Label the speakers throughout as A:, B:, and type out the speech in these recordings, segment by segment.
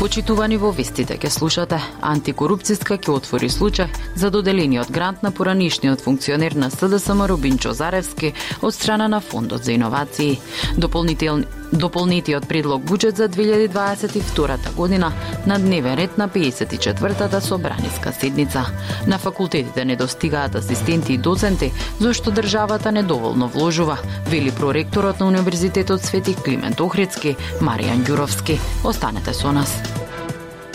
A: Почитувани во вестите да ке слушате, антикорупцијска ќе отвори случај за доделениот грант на поранишниот функционер на СДСМ Рубинчо Заревски од страна на Фондот за иновации. Дополнителни Дополнетиот предлог буџет за 2022 година на дневен ред на 54-та собраниска седница. На факултетите не достигаат асистенти и доценти, зашто државата недоволно вложува, вели проректорот на Универзитетот Свети Климент Охридски, Маријан Ѓуровски. Останете со нас.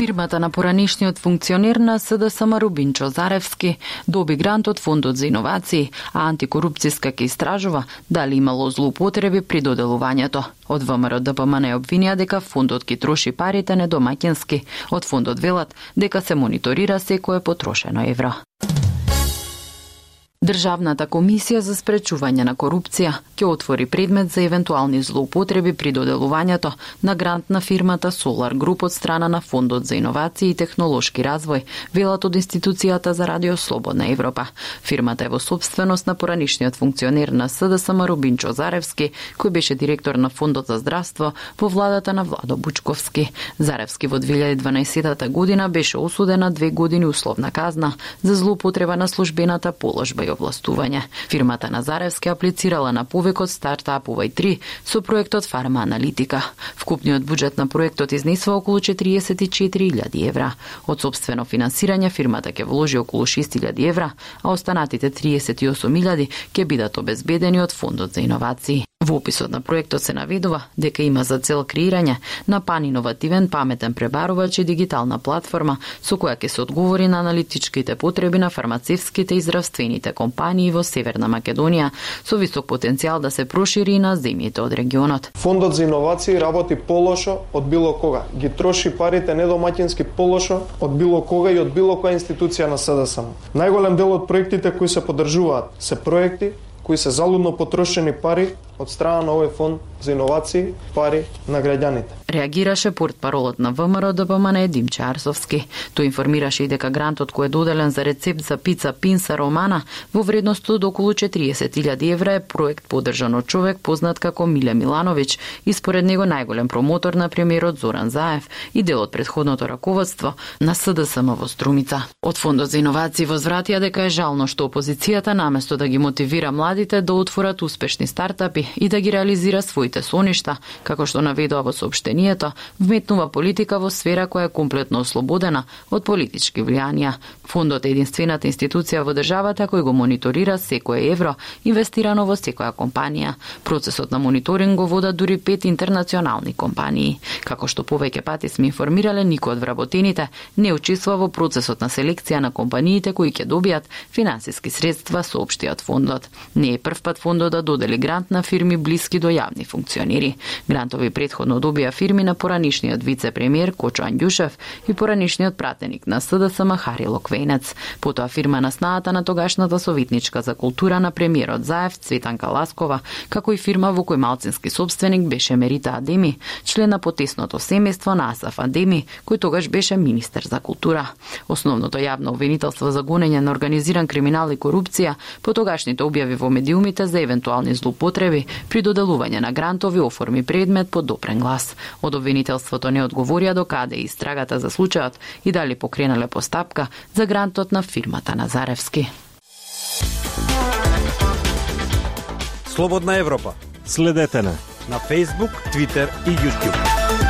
A: Фирмата на поранешниот функционер на СДСМ Рубинчо Заревски доби грант од Фондот за иновации, а антикорупцијска ке истражува дали имало злоупотреби при доделувањето. Од ВМРО ДПМН е обвинија дека фондот ги троши парите недомаќински. Од фондот велат дека се мониторира секое потрошено евро. Државната комисија за спречување на корупција ќе отвори предмет за евентуални злоупотреби при доделувањето на грант на фирмата Solar Group од страна на Фондот за иновации и технолошки развој, велат од институцијата за Радио Слободна Европа. Фирмата е во собственост на поранишниот функционер на СДСМ Рубинчо Заревски, кој беше директор на Фондот за здравство во владата на Владо Бучковски. Заревски во 2012 година беше осуден на две години условна казна за злоупотреба на службената положба и овластување. Фирмата Назаревски аплицирала на повекот стартапува и 3 со проектот Фарма Аналитика. Вкупниот буџет на проектот изнесува околу 44.000 евра. Од собствено финансирање фирмата ќе вложи околу 6.000 евра, а останатите 38.000 ќе бидат обезбедени од Фондот за иновации. Во описот на проектот се наведува дека има за цел креирање на паниновативен паметен пребарувач и дигитална платформа со која ќе се одговори на аналитичките потреби на фармацевските и здравствените компании во Северна Македонија со висок потенцијал да се прошири на земјите од регионот.
B: Фондот за иновации работи полошо од било кога. Ги троши парите недомаќински полошо од било кога и од било која институција на СДСМ. Најголем дел од проектите кои се поддржуваат се проекти кои се залудно потрошени пари од страна на овој фонд за иновации, пари на граѓаните.
A: Реагираше портпаролот на ВМРО ДПМН Димче Арсовски. Тој информираше и дека грантот кој е доделен за рецепт за пица Пинса Романа во вредност од околу 40.000 евра е проект поддржан од човек познат како Миле Милановиќ и според него најголем промотор на премиерот Зоран Заев и дел од предходното раководство на СДСМ во Струмица. Од Фондот за иновации возвратија дека е жално што опозицијата наместо да ги мотивира младите да отворат успешни стартапи и да ги реализира своите соништа, како што наведува во сообштението, вметнува политика во сфера која е комплетно ослободена од политички влијанија. Фондот е единствената институција во државата кој го мониторира секое евро инвестирано во секоја компанија. Процесот на мониторинг го водат дури пет интернационални компании. Како што повеќе пати сме информирале, никој од вработените не учествува во процесот на селекција на компаниите кои ќе добијат финансиски средства, соопштиот фондот. Не е прв пат фондот да додели грант на фирми блиски до јавни функционери. Грантови предходно добија фирми на поранишниот вице-премиер Кочо Андјушев и поранишниот пратеник на СДСМ Хари Локвенец. Потоа фирма на снаата на тогашната советничка за култура на премиерот Заев Цветанка Ласкова, како и фирма во кој малцински собственик беше Мерита Адеми, член на потесното семејство на Асаф Адеми, кој тогаш беше министер за култура. Основното јавно обвинителство за гонење на организиран криминал и корупција по тогашните објави во медиумите за евентуални злоупотреби при доделување на грантови оформи предмет под допрен глас. Од обвинителството не одговорија до каде е истрагата за случајот и дали покренале постапка за грантот на фирмата Назаревски.
C: Слободна Европа.
D: Следете на
C: на Facebook, Twitter и YouTube.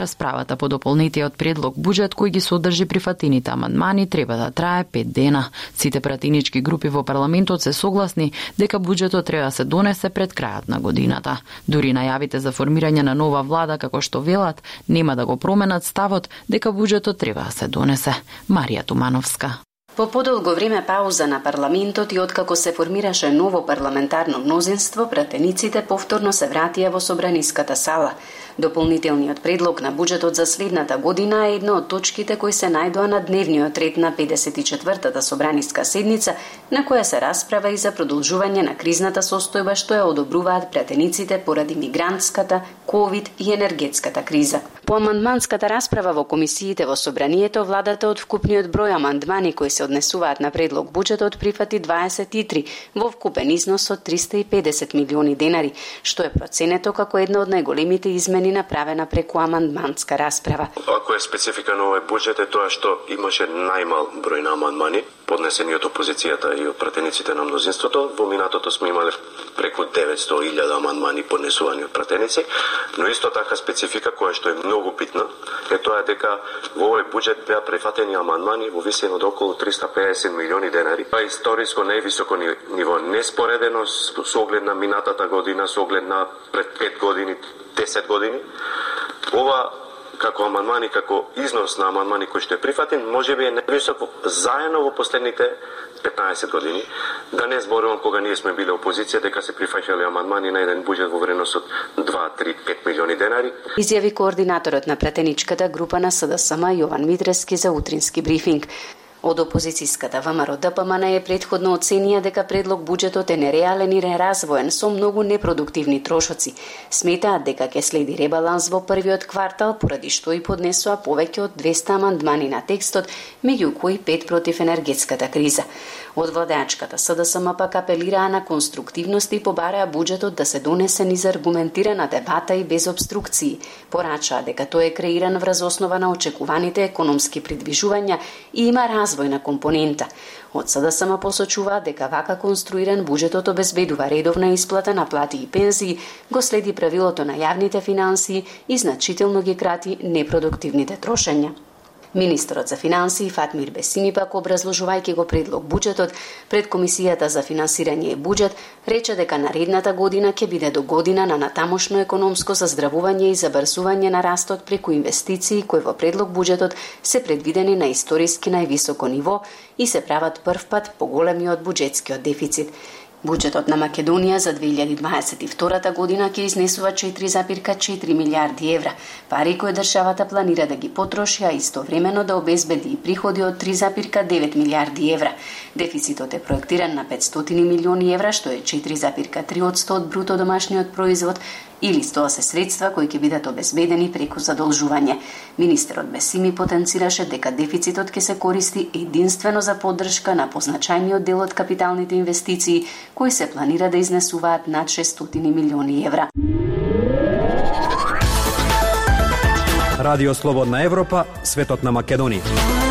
A: Расправата по дополнетиот предлог буџет кој ги содржи прифатените амандмани треба да трае 5 дена. Сите пратинички групи во парламентот се согласни дека буџетот треба да се донесе пред крајот на годината. Дури најавите за формирање на нова влада како што велат нема да го променат ставот дека буџетот треба да се донесе. Марија Тумановска.
E: По подолго време пауза на парламентот и откако се формираше ново парламентарно мнозинство, пратениците повторно се вратија во собраниската сала. Дополнителниот предлог на буџетот за следната година е една од точките кои се најдоа на дневниот ред на 54-та собраниска седница, на која се расправа и за продолжување на кризната состојба што ја одобруваат пратениците поради мигрантската, ковид и енергетската криза. По амандманската расправа во комисиите во собранието, владата од вкупниот број амандмани кои се однесуваат на предлог буџетот прифати 23 во вкупен износ од 350 милиони денари, што е проценето како една од најголемите измени направена преку амандманска расправа.
F: Ако е специфика на овој буџет е тоа што имаше најмал број на амандмани, поднесени од опозицијата и од пратениците на мнозинството. Во минатото сме имале преку 900.000 амандмани поднесувани од пратеници, но исто така специфика која што е многу битна е тоа дека во овој буџет беа прифатени амандмани во висина од околу 350 милиони денари. Па историско највисоко ниво, неспоредено со оглед на минатата година, со оглед на пред 5 години, 10 години. Ова како амандмани, како износ на амандмани кој што е прифатен, може би е највисок заедно во последните 15 години. Да не зборувам кога ние сме биле опозиција дека се прифаќале амандмани на еден буџет во вредност од 2, 3, 5 милиони денари.
E: Изјави координаторот на претеничката група на СДСМ Јован Митрески за утрински брифинг. Од опозицијската ВМРО ДПМН е предходно оценија дека предлог буџетот е нереален и неразвоен со многу непродуктивни трошоци. Сметаат дека ќе следи ребаланс во првиот квартал, поради што и поднесоа повеќе од 200 амандмани на текстот, меѓу кои пет против енергетската криза. Од владеачката СДСМ пак апелираа на конструктивност и побараа буџетот да се донесе низ аргументирана дебата и без обструкции. Порачаа дека тој е креиран врз основа на очекуваните економски придвижувања и има развојна компонента. Од СДСМ посочува дека вака конструиран буџетот обезбедува редовна исплата на плати и пензии, го следи правилото на јавните финансии и значително ги крати непродуктивните трошења. Министерот за финансии Фатмир Бесими пак образложувајќи го предлог буџетот пред Комисијата за финансирање и буџет, рече дека наредната година ќе биде до година на натамошно економско заздравување и забрзување на растот преку инвестиции кои во предлог буџетот се предвидени на историски највисоко ниво и се прават првпат поголеми од буџетскиот дефицит. Буџетот на Македонија за 2022 година ќе изнесува 4,4 милиарди евра, пари кои државата планира да ги потроши, а истовремено да обезбеди и приходи од 3,9 милиарди евра. Дефицитот е проектиран на 500 милиони евра, што е 4,3 од бруто домашниот производ, или стоа се средства кои ќе бидат обезбедени преку задолжување. Министерот Бесими потенцираше дека дефицитот ќе се користи единствено за поддршка на позначајниот дел од капиталните инвестиции кои се планира да изнесуваат над 600 милиони евра.
C: Радио Слободна Европа, светот на Македонија.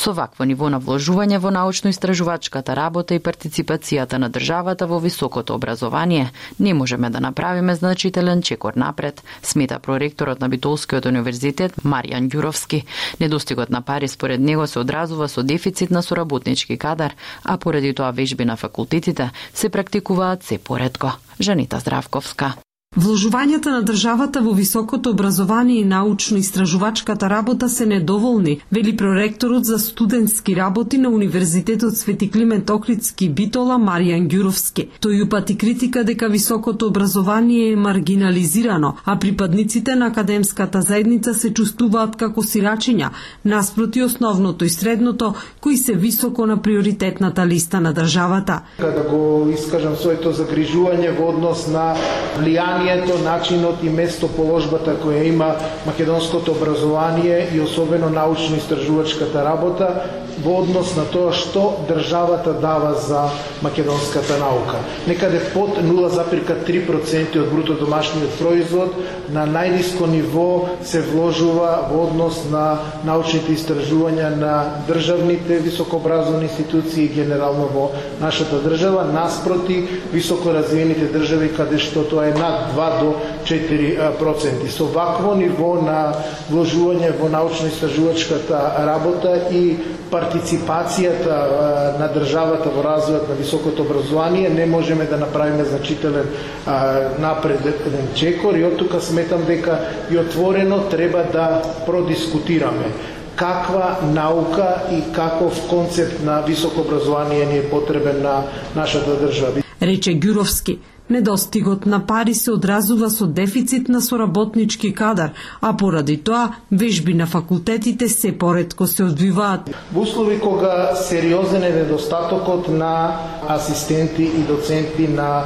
A: Со вакво ниво на вложување во научно-истражувачката работа и партиципацијата на државата во високото образование, не можеме да направиме значителен чекор напред, смета проректорот на Битолскиот универзитет Маријан Ѓуровски. Недостигот на пари според него се одразува со дефицит на соработнички кадар, а поради тоа вежби на факултетите се практикуваат се поредко. Жанита Здравковска.
G: Вложувањата на државата во високото образование и научно-истражувачката работа се недоволни, вели проректорот за студентски работи на Универзитетот Свети Климент Охридски Битола Маријан Ѓуровски. Тој упати критика дека високото образование е маргинализирано, а припадниците на академската заедница се чувствуваат како сирачиња, наспроти основното и средното, кои се високо на приоритетната листа на државата.
H: Така, Кога го искажам своето загрижување во однос на влијање знанието, начинот и местоположбата која има македонското образование и особено научно-истражувачката работа во однос на тоа што државата дава за македонската наука. Некаде под 0,3% од бруто домашниот производ на најниско ниво се вложува во однос на научните истражувања на државните високообразовни институции генерално во нашата држава, наспроти високо развиените држави каде што тоа е над 2 до 4 проценти. Со вакво ниво на вложување во научно-истражувачката работа и партиципацијата на државата во развојот на високото образование не можеме да направиме значителен напреден чекор и од тука сметам дека и отворено треба да продискутираме каква наука и каков концепт на високо образование ни е потребен на нашата држава.
G: Рече Гюровски, Недостигот на пари се одразува со дефицит на соработнички кадар, а поради тоа вежби на факултетите се поредко се одвиваат.
H: Во услови кога сериозен е недостатокот на асистенти и доценти на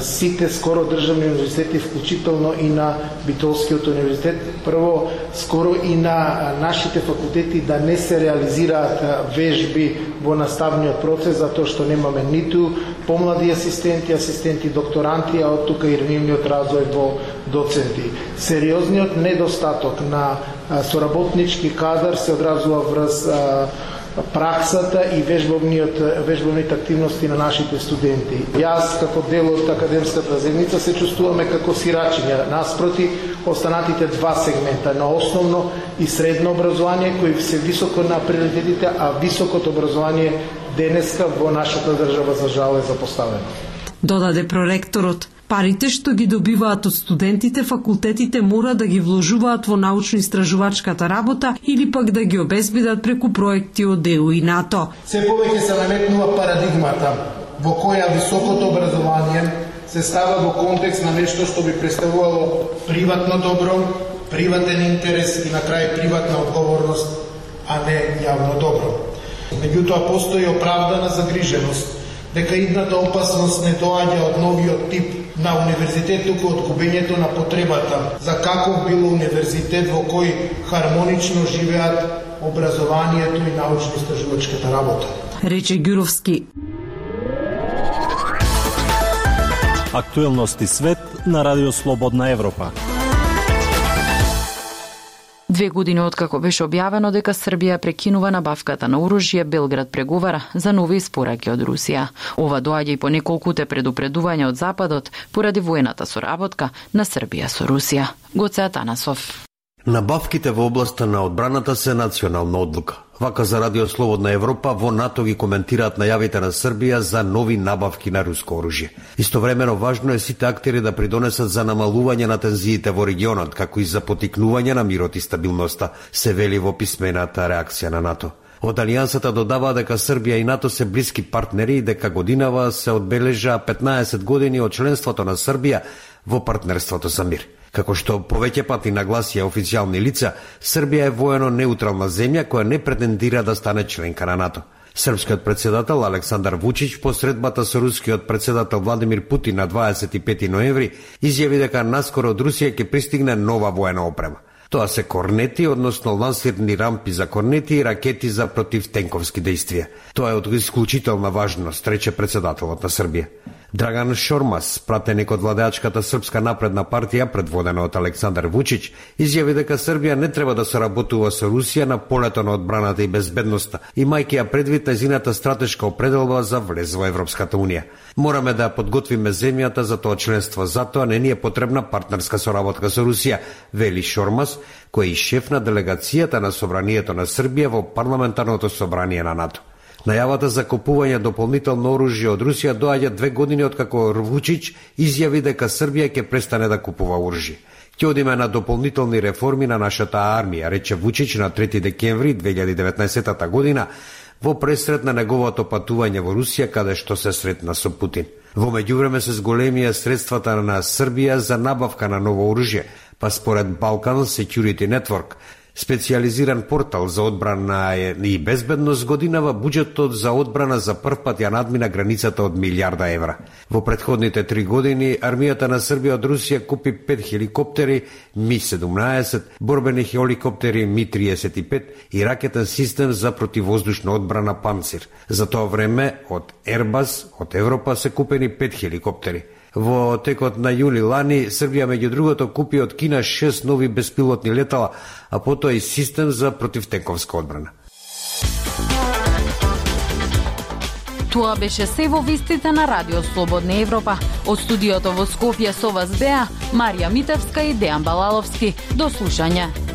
H: сите скоро државни универзитети, вклучително и на Битолскиот универзитет. Прво, скоро и на нашите факултети да не се реализираат вежби во наставниот процес, затоа што немаме ниту помлади асистенти, асистенти докторанти, а од тука и ревивниот развој во доценти. Сериозниот недостаток на соработнички кадар се одразува врз праксата и вежбовниот вежбовните активности на нашите студенти. Јас како дел од академската заедница се чувствуваме како сирачиња наспроти останатите два сегмента на основно и средно образование кои се високо на приоритетите, а високото образование денеска во нашата држава за жал е запоставено.
G: Додаде проректорот Парите што ги добиваат од студентите, факултетите мора да ги вложуваат во научно-истражувачката работа или пак да ги обезбедат преку проекти од ЕУ и НАТО.
H: Се повеќе се наметнува парадигмата во која високото образование се става во контекст на нешто што би представувало приватно добро, приватен интерес и на крај приватна одговорност, а не јавно добро. Меѓутоа постои оправдана загриженост дека идната опасност не доаѓа од новиот тип на универзитет, туку од губењето на потребата за каков било универзитет во кој хармонично живеат образованието и научно-истражувачката работа.
G: Рече Ѓуровски.
D: Актуелности свет на Радио Слободна Европа.
A: Две години откако беше објавено дека Србија прекинува набавката на оружје, Белград преговара за нови испораки од Русија. Ова доаѓа и по неколкуте предупредувања од Западот поради воената соработка на Србија со Русија. Гоце Атанасов.
I: Набавките во областа на одбраната се национална одлука. Вака за Радио Слободна Европа во НАТО ги коментираат најавите на Србија за нови набавки на руско оружје. Истовремено важно е сите актери да придонесат за намалување на тензиите во регионот, како и за потикнување на мирот и стабилноста, се вели во писмената реакција на НАТО. Од Алијансата додава дека Србија и НАТО се блиски партнери и дека годинава се одбележа 15 години од членството на Србија во партнерството за мир. Како што повеќе пати нагласија официјални лица, Србија е воено неутрална земја која не претендира да стане членка на НАТО. Српскиот председател Александар Вучич по средбата со рускиот председател Владимир Путин на 25 ноември изјави дека наскоро од Русија ќе пристигне нова воена опрема. Тоа се корнети, односно лансирни рампи за корнети и ракети за противтенковски действија. Тоа е од исклучителна важност, рече председателот на Србија. Драган Шормас, пратеник од владеачката Српска напредна партија, предводена од Александар Вучич, изјави дека Србија не треба да соработува со Русија на полето на одбраната и безбедноста, имајќи ја предвид незината стратешка определба за влез во Европската Унија. Мораме да подготвиме земјата за тоа членство, затоа не ни е потребна партнерска соработка со Русија, вели Шормас, кој е шеф на делегацијата на собранието на Србија во парламентарното собрание на НАТО. Најавата за купување дополнително оружје од Русија доаѓа две години откако Вучич изјави дека Србија ќе престане да купува оружје. Ќе одиме на дополнителни реформи на нашата армија, рече Вучич на 3 декември 2019 година во пресрет на неговото патување во Русија каде што се сретна со Путин. Во меѓувреме се зголемија средствата на Србија за набавка на ново оружје, па според Balkan Security Network, специализиран портал за одбрана и безбедност годинава буџетот за одбрана за прв пат ја надмина границата од милиарда евра. Во предходните три години армијата на Србија од Русија купи 5 хеликоптери Ми-17, борбени хеликоптери Ми-35 и ракетен систем за противвоздушна одбрана Панцир. За тоа време од Ербас од Европа се купени 5 хеликоптери. Во текот на јули лани, Србија меѓу другото купи од Кина шест нови беспилотни летала, а потоа и систем за противтенковска одбрана.
A: Тоа беше се во вистите на Радио Слободна Европа. Од студиото во Скопје со вас беа Марија Митевска и Дејан Балаловски. До слушање.